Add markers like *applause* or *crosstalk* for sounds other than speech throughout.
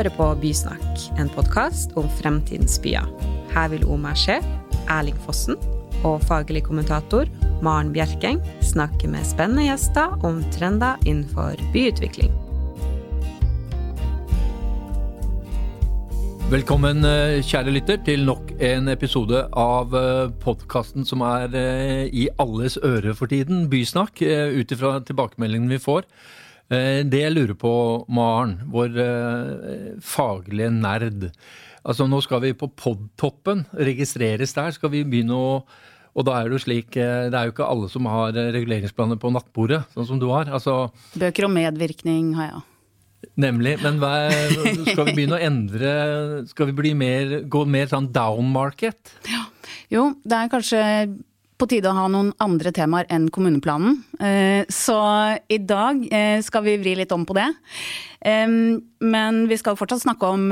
hører på Bysnakk, en podkast om fremtidens byer. Her vil Omar Sjef, Erling Fossen og faglig kommentator Maren Bjerkeng snakke med spennende gjester om trender innenfor byutvikling. Velkommen, eh, kjære lytter, til nok en episode av podkasten som er eh, i alles øre for tiden, Bysnakk, eh, ut ifra tilbakemeldingene vi får. Det jeg lurer på, Maren, vår faglige nerd. Altså Nå skal vi på podtoppen, registreres der. Skal vi begynne å og da er det jo slik Det er jo ikke alle som har reguleringsplaner på nattbordet, sånn som du har. Altså, Bøker om medvirkning har jeg. Nemlig. Men hva, skal vi begynne å endre Skal vi bli mer, gå mer sånn down market? Ja. Jo, det er kanskje på tide å ha noen andre temaer enn kommuneplanen. Så i dag skal vi vri litt om på det. Men vi skal fortsatt snakke om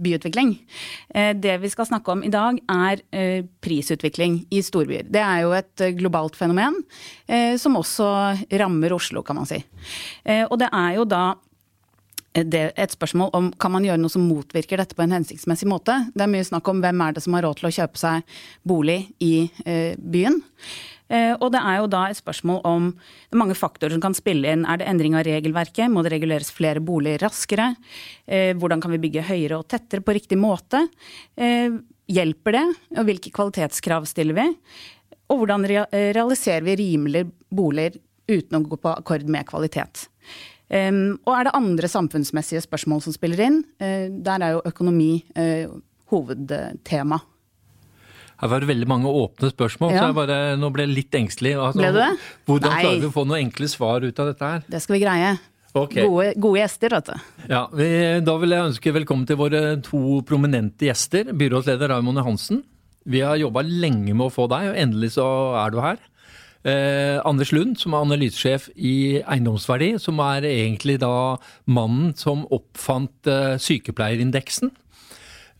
byutvikling. Det vi skal snakke om i dag er prisutvikling i storbyer. Det er jo et globalt fenomen som også rammer Oslo, kan man si. Og det er jo da et spørsmål om kan man gjøre noe som motvirker dette på en hensiktsmessig måte. Det er mye snakk om hvem er det som har råd til å kjøpe seg bolig i eh, byen. Eh, og det er jo da et spørsmål om det er mange faktorer som kan spille inn. Er det endring av regelverket? Må det reguleres flere boliger raskere? Eh, hvordan kan vi bygge høyere og tettere på riktig måte? Hjelper det? Og hvilke kvalitetskrav stiller vi? Og hvordan realiserer vi rimelige boliger uten å gå på akkord med kvalitet? Um, og er det andre samfunnsmessige spørsmål som spiller inn? Uh, der er jo økonomi uh, hovedtema. Her var det veldig mange åpne spørsmål, ja. så jeg bare, nå ble jeg litt engstelig. Altså, ble du det? Hvordan Nei. klarer vi å få noen enkle svar ut av dette her? Det skal vi greie. Okay. Gode, gode, gjester, vet du. Ja, vi, Da vil jeg ønske velkommen til våre to prominente gjester. Byrådsleder Raymond Johansen. Vi har jobba lenge med å få deg, og endelig så er du her. Eh, Anders Lund, som er analysesjef i Eiendomsverdi, som er egentlig da mannen som oppfant eh, sykepleierindeksen.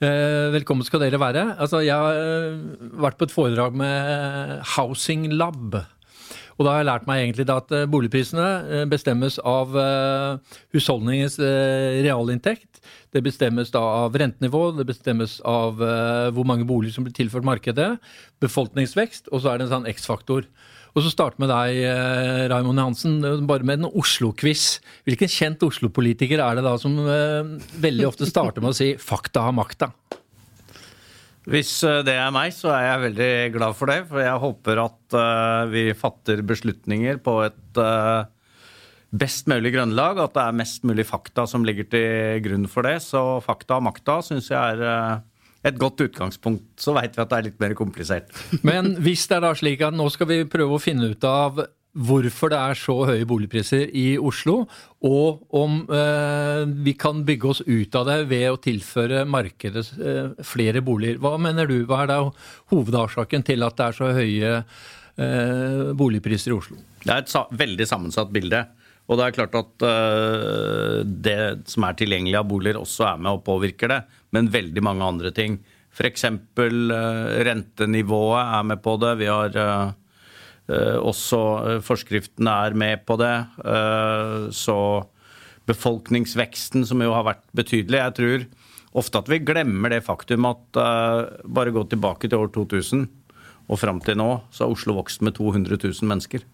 Eh, velkommen skal dere være. Altså, jeg har eh, vært på et foredrag med Housing Lab. Og da har jeg lært meg egentlig at eh, boligprisene eh, bestemmes av husholdningens realinntekt. Det bestemmes da av rentenivå, det bestemmes av hvor mange boliger som blir tilført markedet, befolkningsvekst, og så er det en sånn X-faktor. Og så starte med deg, Raimond Hansen, bare med en Oslo-quiz. Hvilken kjent Oslo-politiker er det da som eh, veldig ofte starter med å si 'fakta har makta'? Hvis eh, det er meg, så er jeg veldig glad for det. For jeg håper at vi fatter beslutninger på et best mulig grunnlag. At det er mest mulig fakta som ligger til grunn for det. Så fakta og makta syns jeg er et godt utgangspunkt. Så veit vi at det er litt mer komplisert. *laughs* Men hvis det er da slik at nå skal vi prøve å finne ut av hvorfor det er så høye boligpriser i Oslo, og om eh, vi kan bygge oss ut av det ved å tilføre markedet eh, flere boliger. Hva mener du, hva er da hovedårsaken til at det er så høye eh, boligpriser i Oslo? Det er et sa veldig sammensatt bilde. Og det er klart at uh, det som er tilgjengelig av boliger, også er med og påvirker det. Men veldig mange andre ting. F.eks. Eh, rentenivået er med på det. Vi har uh, også Forskriftene er med på det. Så befolkningsveksten, som jo har vært betydelig. Jeg tror ofte at vi glemmer det faktum at bare gå tilbake til år 2000 og fram til nå, så har Oslo vokst med 200 000 mennesker.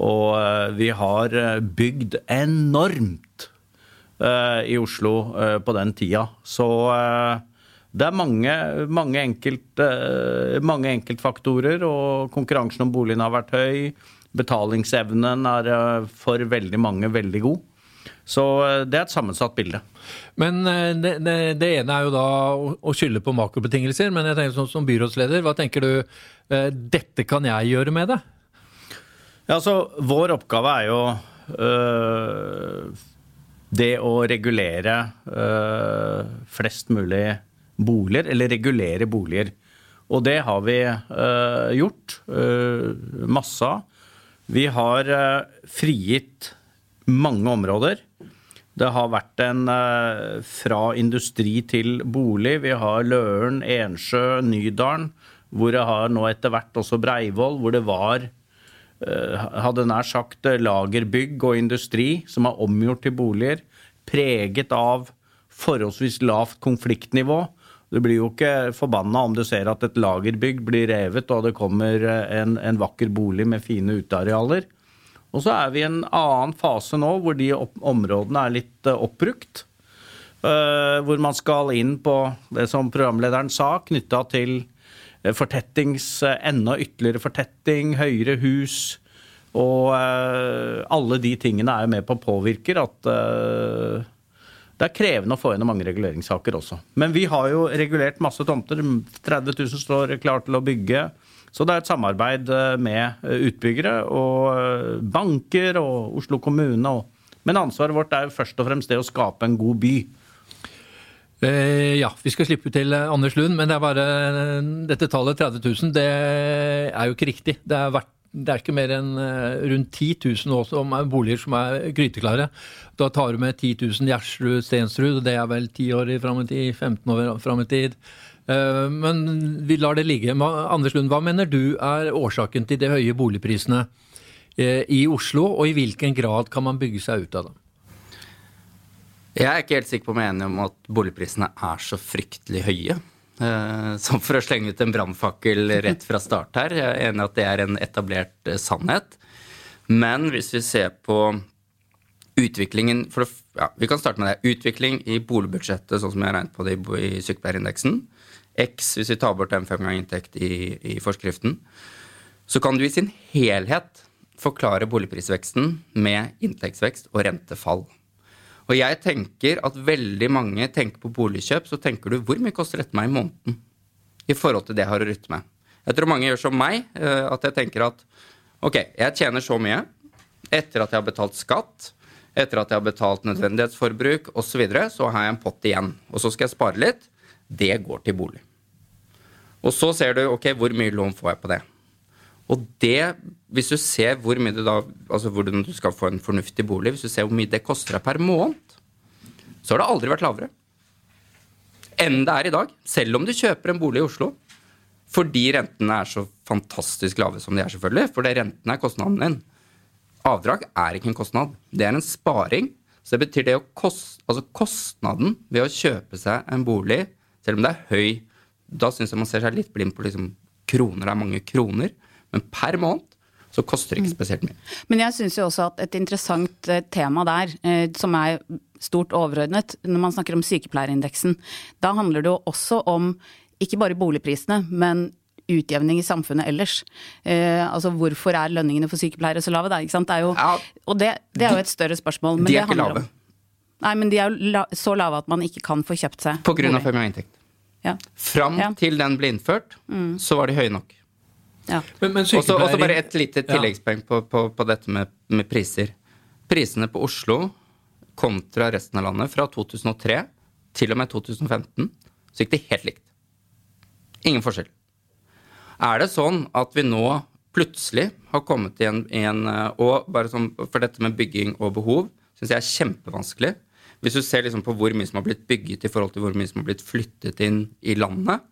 Og eh, vi har eh, bygd enormt eh, i Oslo på den tida. Så det er mange, mange, enkelt, mange enkeltfaktorer, og konkurransen om boligene har vært høy. Betalingsevnen er for veldig mange veldig god. Så det er et sammensatt bilde. Men det, det, det ene er jo da å skylde på makrobetingelser. Men jeg tenker sånn som byrådsleder, hva tenker du dette kan jeg gjøre med det? Ja, altså, Vår oppgave er jo øh, det å regulere øh, flest mulig boliger, eller regulere boliger. Og det har vi øh, gjort. masse av. Vi har frigitt mange områder. Det har vært en fra industri til bolig. Vi har Løren, Ensjø, Nydalen, hvor det har nå etter hvert også Breivoll, hvor det var hadde nær sagt eh, lagerbygg og industri som er omgjort til boliger. Preget av forholdsvis lavt konfliktnivå. Du blir jo ikke forbanna om du ser at et lagerbygg blir revet og det kommer en, en vakker bolig med fine utearealer. Og så er vi i en annen fase nå hvor de områdene er litt oppbrukt. Hvor man skal inn på det som programlederen sa, knytta til fortettings, enda ytterligere fortetting, høyere hus. Og alle de tingene er jo med på å påvirke at det er krevende å få gjennom mange reguleringssaker også. Men vi har jo regulert masse tomter. 30 000 står klar til å bygge. Så det er et samarbeid eh, med eh, utbyggere og eh, banker og Oslo kommune. Men ansvaret vårt er jo først og fremst det å skape en god by. Eh, ja, vi skal slippe til Anders Lund, men det er bare dette tallet 30 000, det er jo ikke riktig. Det er, vært, det er ikke mer enn rundt 10 000 også, er boliger som er gryteklare. Da tar du med 10 000 Gjersrud, Stensrud, og det er vel 10 år fram i tid, 15 år fram i tid. Eh, men vi lar det ligge. Anders Lund, hva mener du er årsaken til de høye boligprisene eh, i Oslo, og i hvilken grad kan man bygge seg ut av dem? Jeg er ikke helt sikker på om jeg er enig om at boligprisene er så fryktelig høye. Eh, som for å slenge ut en brannfakkel rett fra start her. Jeg er enig at det er en etablert sannhet. Men hvis vi ser på utviklingen for, ja, Vi kan starte med det. Utvikling i boligbudsjettet, sånn som jeg har regnet på det i sykepleierindeksen. X, hvis vi tar bort en fem ganger inntekt i, i forskriften, så kan du i sin helhet forklare boligprisveksten med inntektsvekst og rentefall. Og jeg tenker at veldig mange tenker på boligkjøp, så tenker du hvor mye koster dette meg i måneden? I forhold til det jeg har å rutte med. Jeg tror mange gjør som meg, eh, at jeg tenker at ok, jeg tjener så mye etter at jeg har betalt skatt, etter at jeg har betalt nødvendighetsforbruk osv., så, videre, så har jeg en pott igjen. Og så skal jeg spare litt det går til bolig. Og så ser du ok, hvor mye lån får jeg på det. Og det, hvis du ser hvor mye det da, altså hvordan du skal få en fornuftig bolig, hvis du ser hvor mye det koster deg per måned, så har det aldri vært lavere enn det er i dag. Selv om du kjøper en bolig i Oslo. Fordi rentene er så fantastisk lave som de er, selvfølgelig. For rentene er kostnaden din. Avdrag er ikke en kostnad. Det er en sparing. Så det betyr det å kost, altså kostnaden ved å kjøpe seg en bolig selv om det er høy, da syns jeg man ser seg litt blind på liksom, kroner. Det er mange kroner. Men per måned så koster det ikke mm. spesielt mye. Men jeg syns jo også at et interessant eh, tema der, eh, som er stort overordnet, når man snakker om sykepleierindeksen, da handler det jo også om ikke bare boligprisene, men utjevning i samfunnet ellers. Eh, altså hvorfor er lønningene for sykepleiere så lave? Da, ikke sant? Det jo, ja, og det, det, er jo et større spørsmål. de er ikke lave. Om, Nei, men de er jo la, så lave at man ikke kan få kjøpt seg På grunn av fem inntekt. Ja. Fram ja. til den ble innført, mm. så var de høye nok. Ja. Og så bare et lite tilleggspoeng på, på, på, dette med, med, priser. Prisene på Oslo kontra resten av landet fra 2003 til og med 2015 så gikk det helt likt. Ingen forskjell. Er det sånn at vi nå plutselig har kommet i en, i en Og bare sånn for dette med bygging og behov syns jeg er kjempevanskelig. Hvis du ser liksom på hvor mye som har blitt bygget i forhold til hvor mye som har blitt flyttet inn i landet,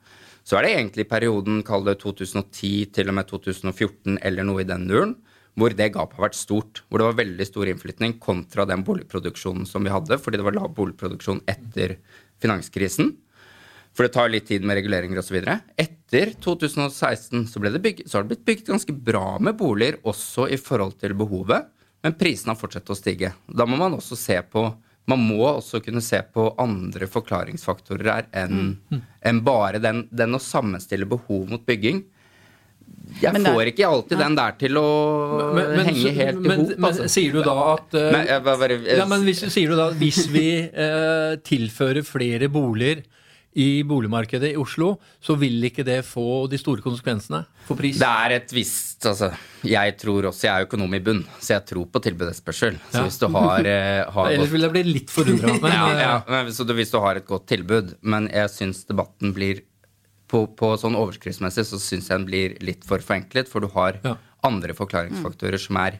så er det egentlig perioden, kall det 2010 til og med 2014 eller noe i den duren, hvor det gapet har vært stort. Hvor det var veldig stor innflytning kontra den boligproduksjonen som vi hadde, fordi det var lav boligproduksjon etter finanskrisen. For det tar litt tid med reguleringer osv. Etter 2016 så, bygget, så har det blitt bygd ganske bra med boliger også i forhold til behovet, men prisene har fortsatt å stige. Da må man også se på man må også kunne se på andre forklaringsfaktorer her enn mm. en bare den, den, å sammenstille behov mot bygging. Jeg det, får ikke alltid nei. den der til å men, men, henge helt i hop. Altså. Men sier du da at uh, men, bare, jeg, ja, men hvis, sier du da hvis vi uh, tilfører flere boliger i boligmarkedet i Oslo, så vil ikke det få de store konsekvensene for pris? Det er et visst altså, Jeg tror også, jeg er økonom i bunn, så jeg tror på tilbud etterspørsel. Så ja. hvis du har, eh, *laughs* har Ellers vil jeg bli litt forundra. *laughs* ja, ja, men, så hvis du har et godt tilbud. Men jeg syns debatten blir på, på sånn overskriftsmessig så syns jeg den blir litt for forenklet, for du har ja. andre forklaringsfaktorer mm. som er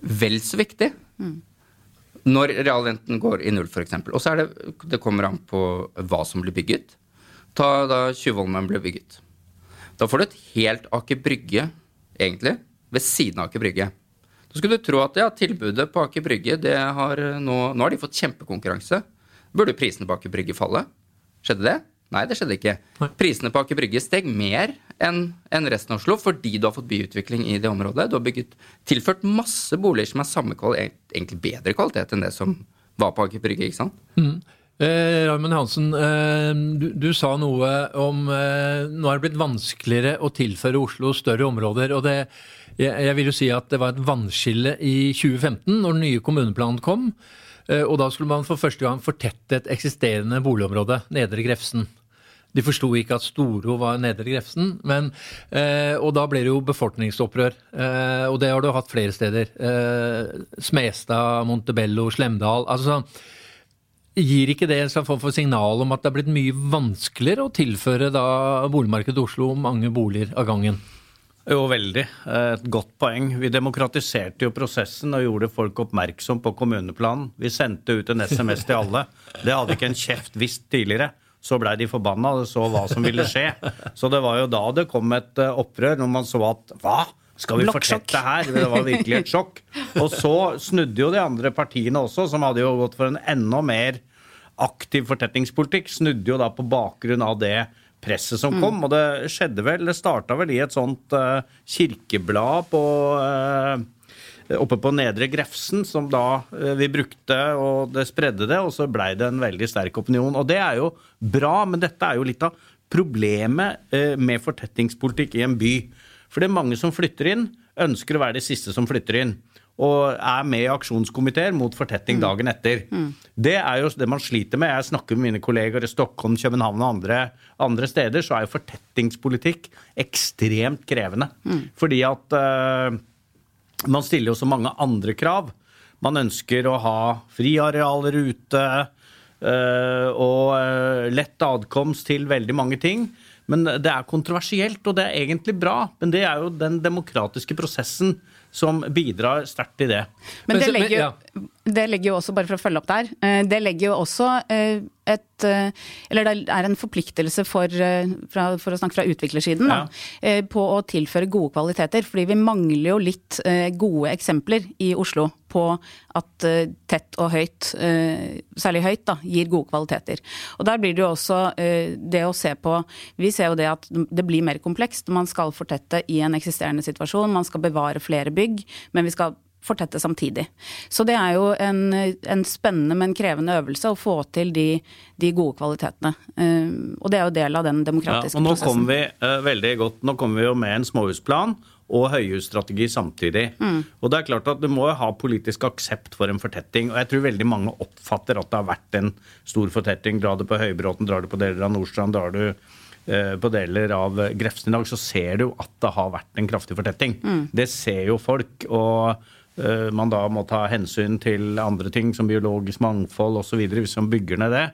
vel så viktige. Mm. Når realrenten går i null, f.eks. Og så er det Det kommer an på hva som blir bygget. Ta da Tjuvholmen ble bygget. Da får du et helt Aker Brygge, egentlig, ved siden av Aker Brygge. Da skulle du tro at ja, tilbudet på Aker Brygge det har nå, nå har de fått kjempekonkurranse. burde prisene på Aker Brygge falle. Skjedde det? Nei, det skjedde ikke. Prisene på Aker Brygge steg mer enn en resten av Oslo fordi du har fått byutvikling i det området. Du har bygget, tilført masse boliger som er samme kvalitet, egentlig bedre kvalitet enn det som var på Aker Brygge. ikke sant? Mm. Eh, Raymond Hansen, eh, du, du, sa noe om eh, Nå er det blitt vanskeligere å tilføre Oslo større områder. og det, jeg, vil jo si at det var et vannskille i 2015, når den nye kommuneplanen kom. Eh, og da skulle man for første gang fortette et eksisterende boligområde, Nedre Grefsen. De forsto ikke at Storo var Nedre Grefsen. Men, eh, og da ble det jo befolkningsopprør. Eh, og det har du hatt flere steder. Eh, Smestad, Montebello, Slemdal. altså Gir ikke det en form for signal om at det er blitt mye vanskeligere å tilføre da boligmarkedet Oslo mange boliger av gangen? Jo, veldig. Et godt poeng. Vi demokratiserte jo prosessen og gjorde folk oppmerksom på kommuneplanen. Vi sendte ut en SMS til alle. Det hadde ikke en kjeft visst tidligere. Så blei de forbanna og så hva som ville skje. Så det var jo da det kom et eh, opprør, når man så at hva? Skal vi fortette her? Det var virkelig et sjokk. Og så snudde jo de andre partiene også, som hadde jo gått for en enda mer aktiv fortettingspolitikk, snudde jo da på bakgrunn av det presset som kom. Mm. Og det skjedde vel Det starta vel i et sånt uh, kirkeblad på uh, oppe på Nedre Grefsen, som da uh, vi brukte, og det spredde det, og så blei det en veldig sterk opinion. Og det er jo bra, men dette er jo litt av problemet med fortettingspolitikk i en by. For det er mange som flytter inn, ønsker å være de siste som flytter inn og er med i aksjonskomiteer mot fortetting mm. dagen etter. Mm. Det er jo det man sliter med. Jeg snakker med mine kolleger i Stockholm, København og andre, andre steder, så er jo fortettingspolitikk ekstremt krevende. Mm. Fordi at uh, man stiller jo så mange andre krav. Man ønsker å ha friarealer ute uh, og uh, lett adkomst til veldig mange ting. Men det er kontroversielt, og det er egentlig bra. Men det er jo den demokratiske prosessen som bidrar sterkt i det. Men det legger, jo, det legger, jo også, bare for å følge opp der, eh, det legger jo også eh, et eh, Eller det er en forpliktelse for, for å snakke fra utviklersiden, ja. da, på å tilføre gode kvaliteter. Fordi vi mangler jo litt gode eksempler i Oslo på at tett og høyt, særlig høyt, da, gir gode kvaliteter. Og der blir det jo også det å se på Vi ser jo det at det blir mer komplekst. Man skal fortette i en eksisterende situasjon, man skal bevare flere bygg, men vi skal fortette samtidig. Så det er jo en, en, spennende, men krevende øvelse å få til de, de gode kvalitetene. Uh, og det er jo del av den demokratiske ja, og nå prosessen. Kommer vi, uh, godt, nå kommer vi jo med en småhusplan og høyhusstrategi samtidig. Mm. Og det er klart at Du må ha politisk aksept for en fortetting. og Jeg tror veldig mange oppfatter at det har vært en stor fortetting. Drar du på Høybråten, drar du på deler av Nordstrand, drar du eh, på deler av Grefsen i dag, så ser du at det har vært en kraftig fortetting. Mm. Det ser jo folk. og Eh, man da må ta hensyn til andre ting som biologisk mangfold osv. hvis man bygger ned det.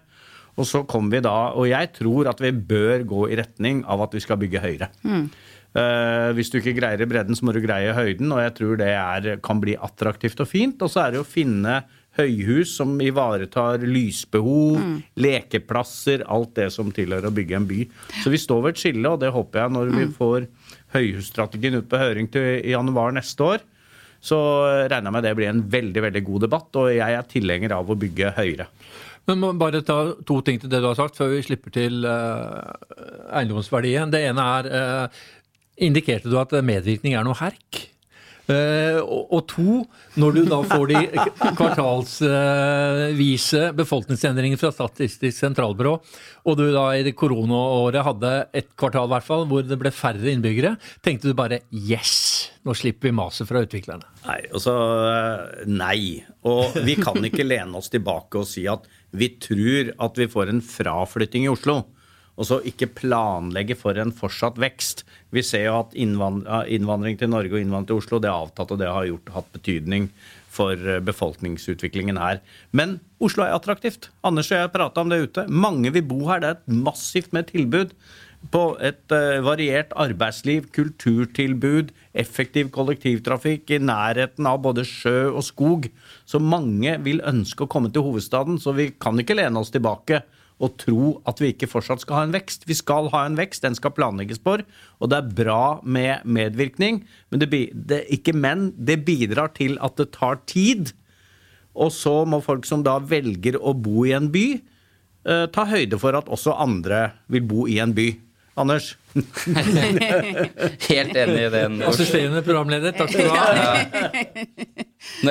Og så kommer vi da, og jeg tror at vi bør gå i retning av at vi skal bygge høyere. Mm. Uh, hvis du ikke greier i bredden, så må du greie høyden, og jeg tror det er, kan bli attraktivt og fint. Og så er det å finne høyhus som ivaretar lysbehov, mm. lekeplasser, alt det som tilhører å bygge en by. Så vi står ved et skille, og det håper jeg når vi mm. får høyhusstrategien ut på høring til i januar neste år så regner jeg med det blir en veldig veldig god debatt, og jeg er tilhenger av å bygge høyere. Men må bare ta to ting til det du har sagt, før vi slipper til uh, eiendomsverdien. Det ene er uh, Indikerte du at medvirkning er noe herk? Uh, og, to, når du da får de kvartalsvise uh, befolkningsendringene fra Statistisk sentralbyrå, og du da i koronaåret hadde et kvartal hvert fall, hvor det ble færre innbyggere, tenkte du bare yes, nå slipper vi maset fra utviklerne? Nei, altså nei. Og vi kan ikke lene oss tilbake og si at vi tror at vi får en fraflytting i Oslo og så ikke planlegge for en fortsatt vekst. Vi ser jo at innvandring til Norge og innvandring til Oslo det har avtatt, og det har gjort, hatt betydning for eh, befolkningsutviklingen her. Men Oslo er attraktivt. Anders og jeg prata om det ute. Mange vil bo her. Det er et massivt med tilbud på et uh, variert arbeidsliv, kulturtilbud, effektiv kollektivtrafikk i nærheten av både sjø og skog. Så mange vil ønske å komme til hovedstaden, så vi kan ikke lene oss tilbake og tro at vi ikke fortsatt skal ha en vekst. Vi skal ha en vekst, den skal planlegges for, og det er bra med medvirkning. Men det, det, ikke men, det bidrar til at det tar tid. Og så må folk som da velger å bo i en by, eh, ta høyde for at også andre vil bo i en by. Anders? *laughs* Helt enig i den. Assisterende programleder, takk skal du ha.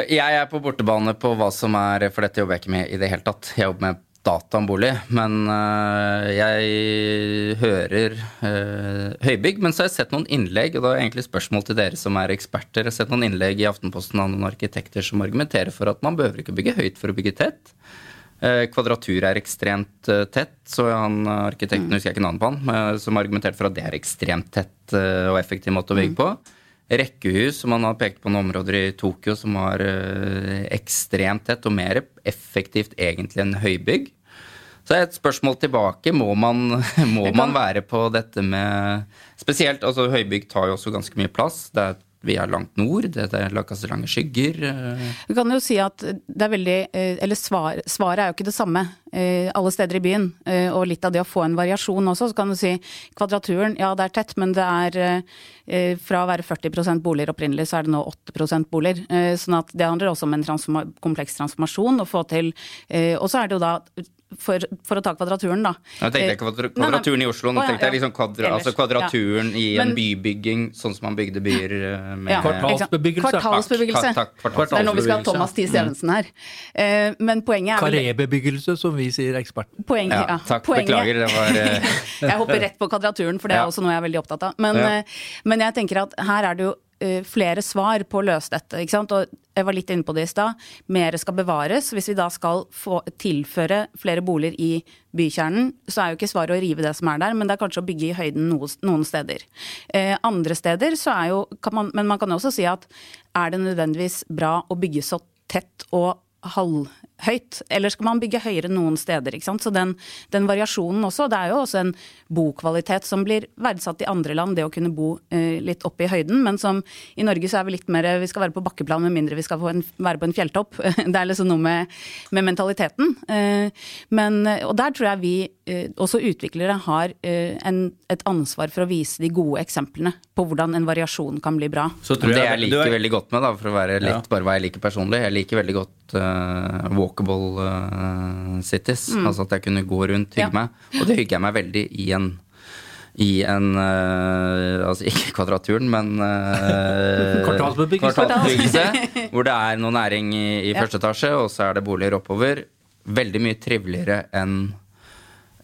Jeg er på bortebane på hva som er For dette jobber jeg ikke med i det hele tatt. Jeg jobber med data om bolig. Men øh, jeg hører øh, høybygg. Men så har jeg sett noen innlegg, og da er egentlig spørsmål til dere som er eksperter. Jeg har sett noen innlegg i Aftenposten av noen arkitekter som argumenterer for at man behøver ikke bygge høyt for å bygge tett. Eh, Kvadratur er ekstremt eh, tett, så han arkitekten mm. husker jeg ikke navnet på han, eh, som argumenterte for at det er ekstremt tett eh, og effektiv måte å bygge på. Rekkehus, som man har pekt på noen områder i Tokyo som var eh, ekstremt tett og mer effektivt egentlig enn høybygg. Så et spørsmål tilbake. Må man, *laughs* må man være på dette med Spesielt, altså høybygg tar jo også ganske mye plass. Det er, vi er langt nord, det er ganske lange skygger. Du Vi kan jo si at det er veldig eh, Eller svar, svaret er jo ikke det samme eh, alle steder i byen. eh, Og litt av det å få en variasjon også. Så kan du si kvadraturen, ja det er tett, men det er eh, fra å være 40% boliger opprinnelig, så er det nå 8% boliger. Eh, Sånn at det handler også om en transforma kompleks transformasjon å få til. eh, Og så er det jo da for, for å ta kvadraturen, da. Nå tenkte jeg kvadra- Nei, nei. kvadraturen i Oslo. Nå tenkte jeg liksom kvadra, Ellers, altså kvadraturen i en Men- bybygging, sånn som man bygde byer eh, med Ja, Kvartalsbebyggelse. Kvartalsbebyggelse. Takk, takk, kvartalsbebyggelse. Det er nå vi skal ha Thomas T. Stevensen her. Eh, Men poenget er Karébebyggelse, som vi sier ekspert. poenget, Ja, ja, takk, poenget- beklager. Det var eh, *laughs* Jeg hopper rett på kvadraturen, for det er *laughs* også noe jeg er veldig opptatt av. Men, Ja. eh, men jeg tenker at her er det jo eh, flere svar på å løse dette. Ikke sant? Og jeg var litt inne på det i stad. Mer skal bevares. Hvis vi da skal få tilføre flere boliger i bykjernen, så er jo ikke svaret å rive det som er der, men det er kanskje å bygge i høyden noe, noen steder. Eh, andre steder så er jo man, Men man kan også si at er det nødvendigvis bra å bygge så tett og halvhøyt, eller skal man bygge høyere noen steder? ikke sant? Så den, den variasjonen også, det er jo også en bokvalitet som blir verdsatt i andre land, det å kunne bo eh, litt oppe i høyden, men som i Norge så er vi litt mer Vi skal være på bakkeplan med mindre vi skal få en, være på en fjelltopp. *laughs* Det er liksom noe med, med mentaliteten. Eh, men, og der tror jeg vi, eh, også utviklere, har eh, en, et ansvar for å vise de gode eksemplene på hvordan en variasjon kan bli bra. Så tror Det jeg- jeg liker er- veldig godt med, da, for å være litt Ja. bare hva jeg liker personlig, jeg liker veldig godt eh, walkable eh, cities. Altså at jeg kunne gå rundt, hygge Mm. Ja. meg. Og det hygger jeg meg veldig i en i en uh, Altså ikke Kvadraturen, men uh, *laughs* kvartalsbebyggelse. *laughs* hvor det er noe næring i, i Ja. første etasje, og så er det boliger oppover. Veldig mye triveligere enn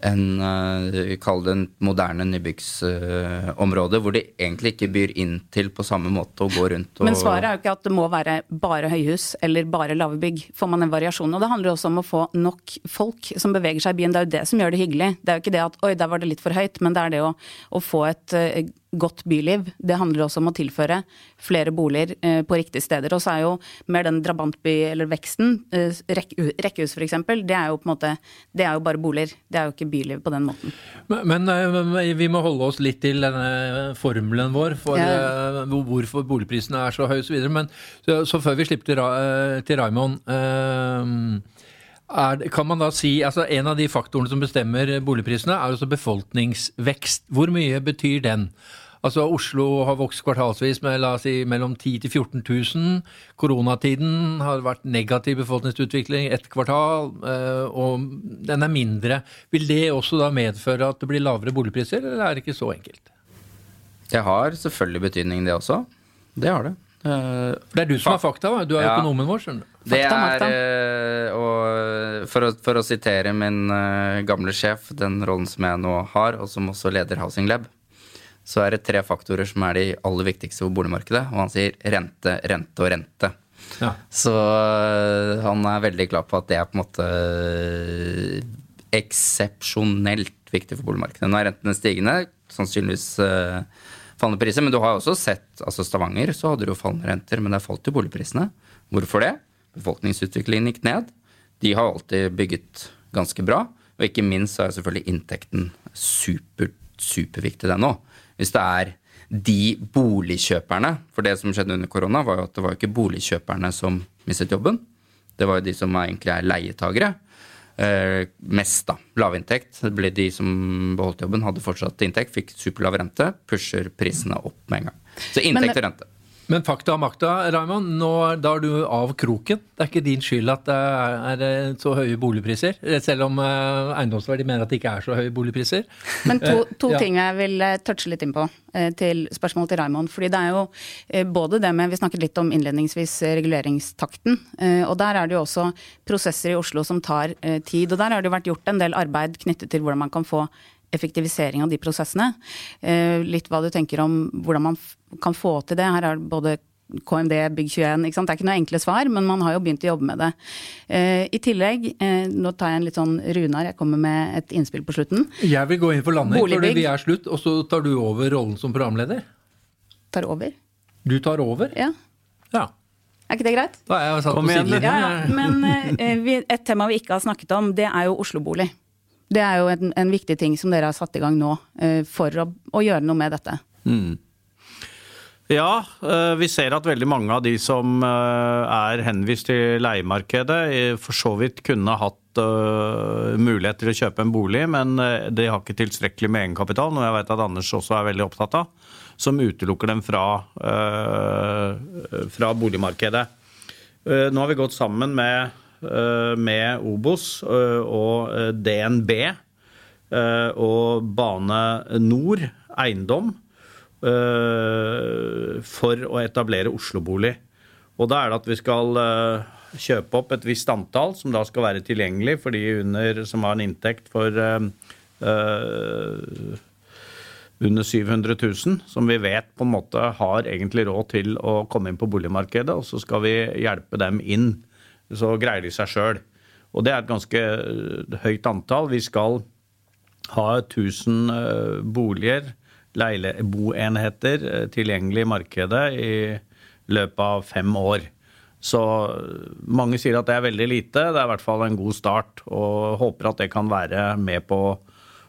enn uh, kall det en moderne nybyggsområde, hvor de egentlig ikke byr inn til på samme måte å gå rundt og Men svaret er jo ikke at det må være bare høyhus eller bare lave bygg. Får man en variasjon. Og det handler også om å få nok folk som beveger seg i byen. Det er jo det som gjør det hyggelig. Det er jo ikke det at oi, der var det litt for høyt, men det er det å, å få et eh, godt byliv. Det handler også om å tilføre flere boliger eh, på riktige steder. Og så er jo mer den drabantby, eller veksten, eh, rekke, rekkehus f.eks., det er jo på en måte Det er jo bare boliger. Det er jo ikke byliv på den måten. Men, men eh, vi må holde oss litt til denne formelen vår for Ja. eh, hvorfor boligprisene er så høye osv. Men så, så før vi slipper til, Ra- til Raymond eh, er, kan man da si, altså En av de faktorene som bestemmer boligprisene, er altså befolkningsvekst. Hvor mye betyr den? Altså Oslo har vokst kvartalsvis med la oss si, mellom 10 000 til 14 000. Koronatiden har vært negativ befolkningsutvikling ett kvartal, eh, og den er mindre. Vil det også da medføre at det blir lavere boligpriser, eller er det ikke så enkelt? Det har selvfølgelig betydning, det også. Det har det. Eh, Det er du som er fakta, da. du er Ja. økonomen vår. skjønner du. Det er, makta. eh, og for å, for å sitere min eh, gamle sjef, den rollen som jeg nå har, og som også leder Housing Lab, så er det tre faktorer som er de aller viktigste for boligmarkedet. Og han sier rente, rente og rente. Ja. Så han er veldig klar på at det er på en måte eksepsjonelt viktig for boligmarkedet. Nå er rentene stigende, sannsynligvis fallende priser. Men du har også sett altså Stavanger så hadde du jo fallende renter, men det falt jo boligprisene. Hvorfor det? Befolkningsutviklingen gikk ned. De har alltid bygget ganske bra. Og ikke minst så er selvfølgelig inntekten super, superviktig, den òg. Hvis det er de boligkjøperne For det som skjedde under korona, var jo at det var ikke boligkjøperne som mistet jobben. Det var jo de som egentlig er leietagere. Eh, mest, da. Lavinntekt. Det ble de som beholdt jobben, hadde fortsatt inntekt, fikk superlav rente, pusher prisene opp med en gang. Så inntekt og rente. Men fakta og makta, Raymond. Nå, da er du av kroken. Det er ikke din skyld at det er, er så høye boligpriser. Selv om uh, eiendomsverdi mener at det ikke er så høye boligpriser. Men to, to ja. ting jeg vil touche litt inn på til spørsmålet til Raymond. Fordi det er jo både det med Vi snakket litt om innledningsvis reguleringstakten. Og der er det jo også prosesser i Oslo som tar tid. Og der har det jo vært gjort en del arbeid knyttet til hvordan man kan få effektivisering av de prosessene. Litt hva du tenker om hvordan man kan få til det. Her er både KMD, Bygg21. Det er ikke noe enkle svar, men man har jo begynt å jobbe med det. Eh, I tillegg, eh, nå tar jeg en litt sånn Runar, jeg kommer med et innspill på slutten. Jeg vil gå inn for landing, Boligbygg. for vi er slutt, og så tar du over rollen som programleder. Tar over? Du tar over? Ja. ja. Er ikke det greit? Da er jeg satt Kom igjen. Ja, ja. Men eh, vi, et tema vi ikke har snakket om, det er jo Oslo-bolig. Det er jo en, en, viktig ting som dere har satt i gang nå eh, for å, å, gjøre noe med dette. Mm. Ja, eh, vi ser at veldig mange av de som eh, er henvist til leiemarkedet, for så vidt kunne hatt mulighet til å kjøpe en bolig, men de har ikke tilstrekkelig med egenkapital, noe jeg vet at Anders også er veldig opptatt av, som utelukker dem fra, fra boligmarkedet. Nå har vi gått sammen med, med Obos og DNB og Bane Nor Eiendom Eh, for å etablere Oslo-bolig. Og da er det at vi skal eh, kjøpe opp et visst antall som da skal være tilgjengelig for de under, som har en inntekt for uh, under 700 000, som vi vet på en måte har egentlig råd til å komme inn på boligmarkedet. Og så skal vi hjelpe dem inn, så greier de seg sjøl. Og det er et ganske høyt antall. Vi skal ha 1000 boliger boenheter eh, tilgjengelig i markedet i løpet av fem år. Så mange sier at det er veldig lite. Det er i hvert fall en god start. Og håper at det kan være med på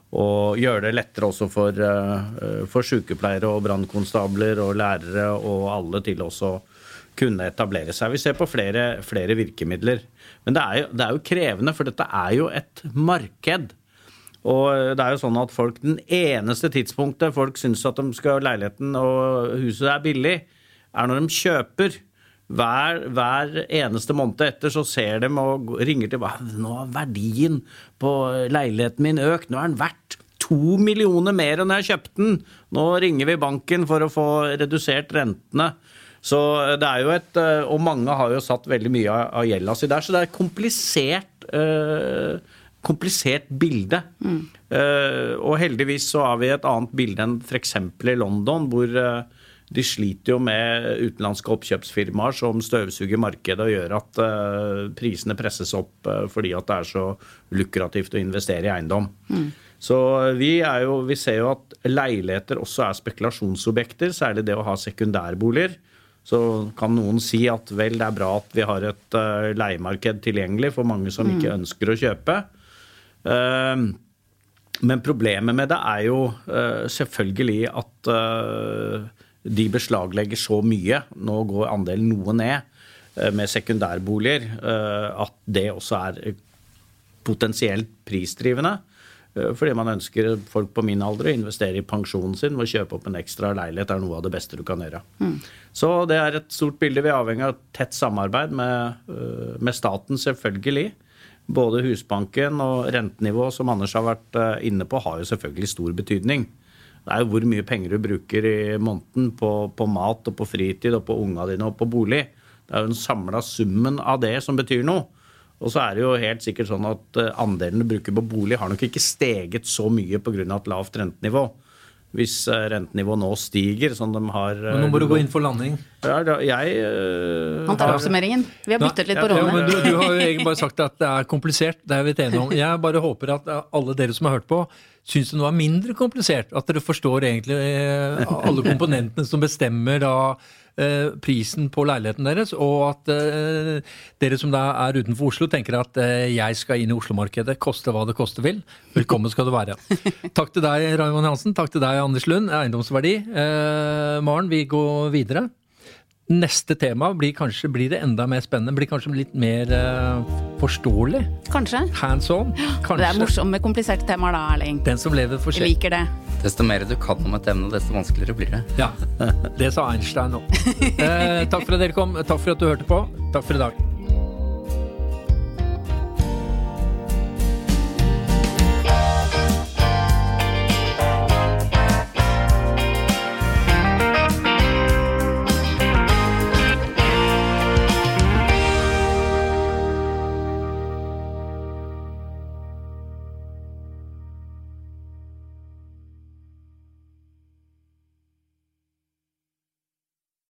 å gjøre det lettere også for, eh, for sykepleiere og brannkonstabler og lærere og alle til også kunne etablere seg. Vi ser på flere, flere virkemidler. Men det er, jo, det er jo krevende, for dette er jo et marked. Og det er jo sånn at folk, Den eneste tidspunktet folk syns at de skal leiligheten og huset er billig, er når de kjøper. Hver, hver, eneste måned etter så ser de og ringer til Nå har verdien på leiligheten min økt. Nå er den verdt to millioner mer enn jeg kjøpte den. Nå ringer vi banken for å få redusert rentene. Så det er jo et Og mange har jo satt veldig mye av gjelda si der, så det er et komplisert. eh, komplisert bilde. Mm. Eh, og heldigvis så har vi et annet bilde enn f.eks. i London, hvor eh, de sliter jo med utenlandske oppkjøpsfirmaer som støvsuger markedet og gjør at uh, prisene presses opp fordi at det er så lukrativt å investere i eiendom. Mm. Så vi, jo, vi, ser jo at leiligheter også er spekulasjonsobjekter, særlig det å ha sekundærboliger. Så kan noen si at vel, det er bra at vi har et leiemarked tilgjengelig for mange som mm. ikke ønsker å kjøpe. Uh, men problemet med det er jo uh, selvfølgelig at eh, de beslaglegger så mye. Nå går andelen noe ned med sekundærboliger. At det også er potensielt prisdrivende. Fordi man ønsker folk på min alder å investere i pensjonen sin ved å kjøpe opp en ekstra leilighet. er noe av det beste du kan gjøre. Mm. Så det er et stort bilde. Vi er avhengig av tett samarbeid med, med staten, selvfølgelig. Både Husbanken og rentenivået, som Anders har vært eh, inne på, har jo selvfølgelig stor betydning. Det er jo hvor mye penger du bruker i måneden på, på mat og på fritid og på unga dine og på bolig. Det er jo den samla summen av det som betyr noe. Og så er det jo helt sikkert sånn at eh, andelen du bruker på bolig, har nok ikke steget så mye pga. et lavt rentenivå hvis eh, rentenivået nå stiger, som de har Men Nå må du gå inn for landing. Ja, jeg uh, Han tar oppsummeringen. Vi har byttet litt på rollene. Ja, men du, du, har jo egentlig bare sagt at det er komplisert. Det er vi enige om. Jeg bare håper at alle dere som har hørt på, syns det nå er mindre komplisert. At dere forstår egentlig alle komponentene som bestemmer da Eh, prisen på leiligheten deres, og at eh, dere som da er utenfor Oslo tenker at eh, jeg skal inn i Oslo-markedet, koste hva det koste vil. Velkommen skal du være. *laughs* Takk til deg, Raymond Hansen. Takk til deg, Anders Lund. Eiendomsverdi. Maren, vi går videre. Neste tema blir kanskje blir det enda mer spennende. Blir kanskje litt mer forståelig. Kanskje. Hands on. Kanskje. Det er morsomt med kompliserte temaer da, Erling. Den som lever får Jeg liker det. Desto mer du kan om et emne, desto vanskeligere blir det. Ja, det sa Einstein òg. *laughs* Eh, takk for at dere kom. Takk for at du hørte på. Takk for i dag.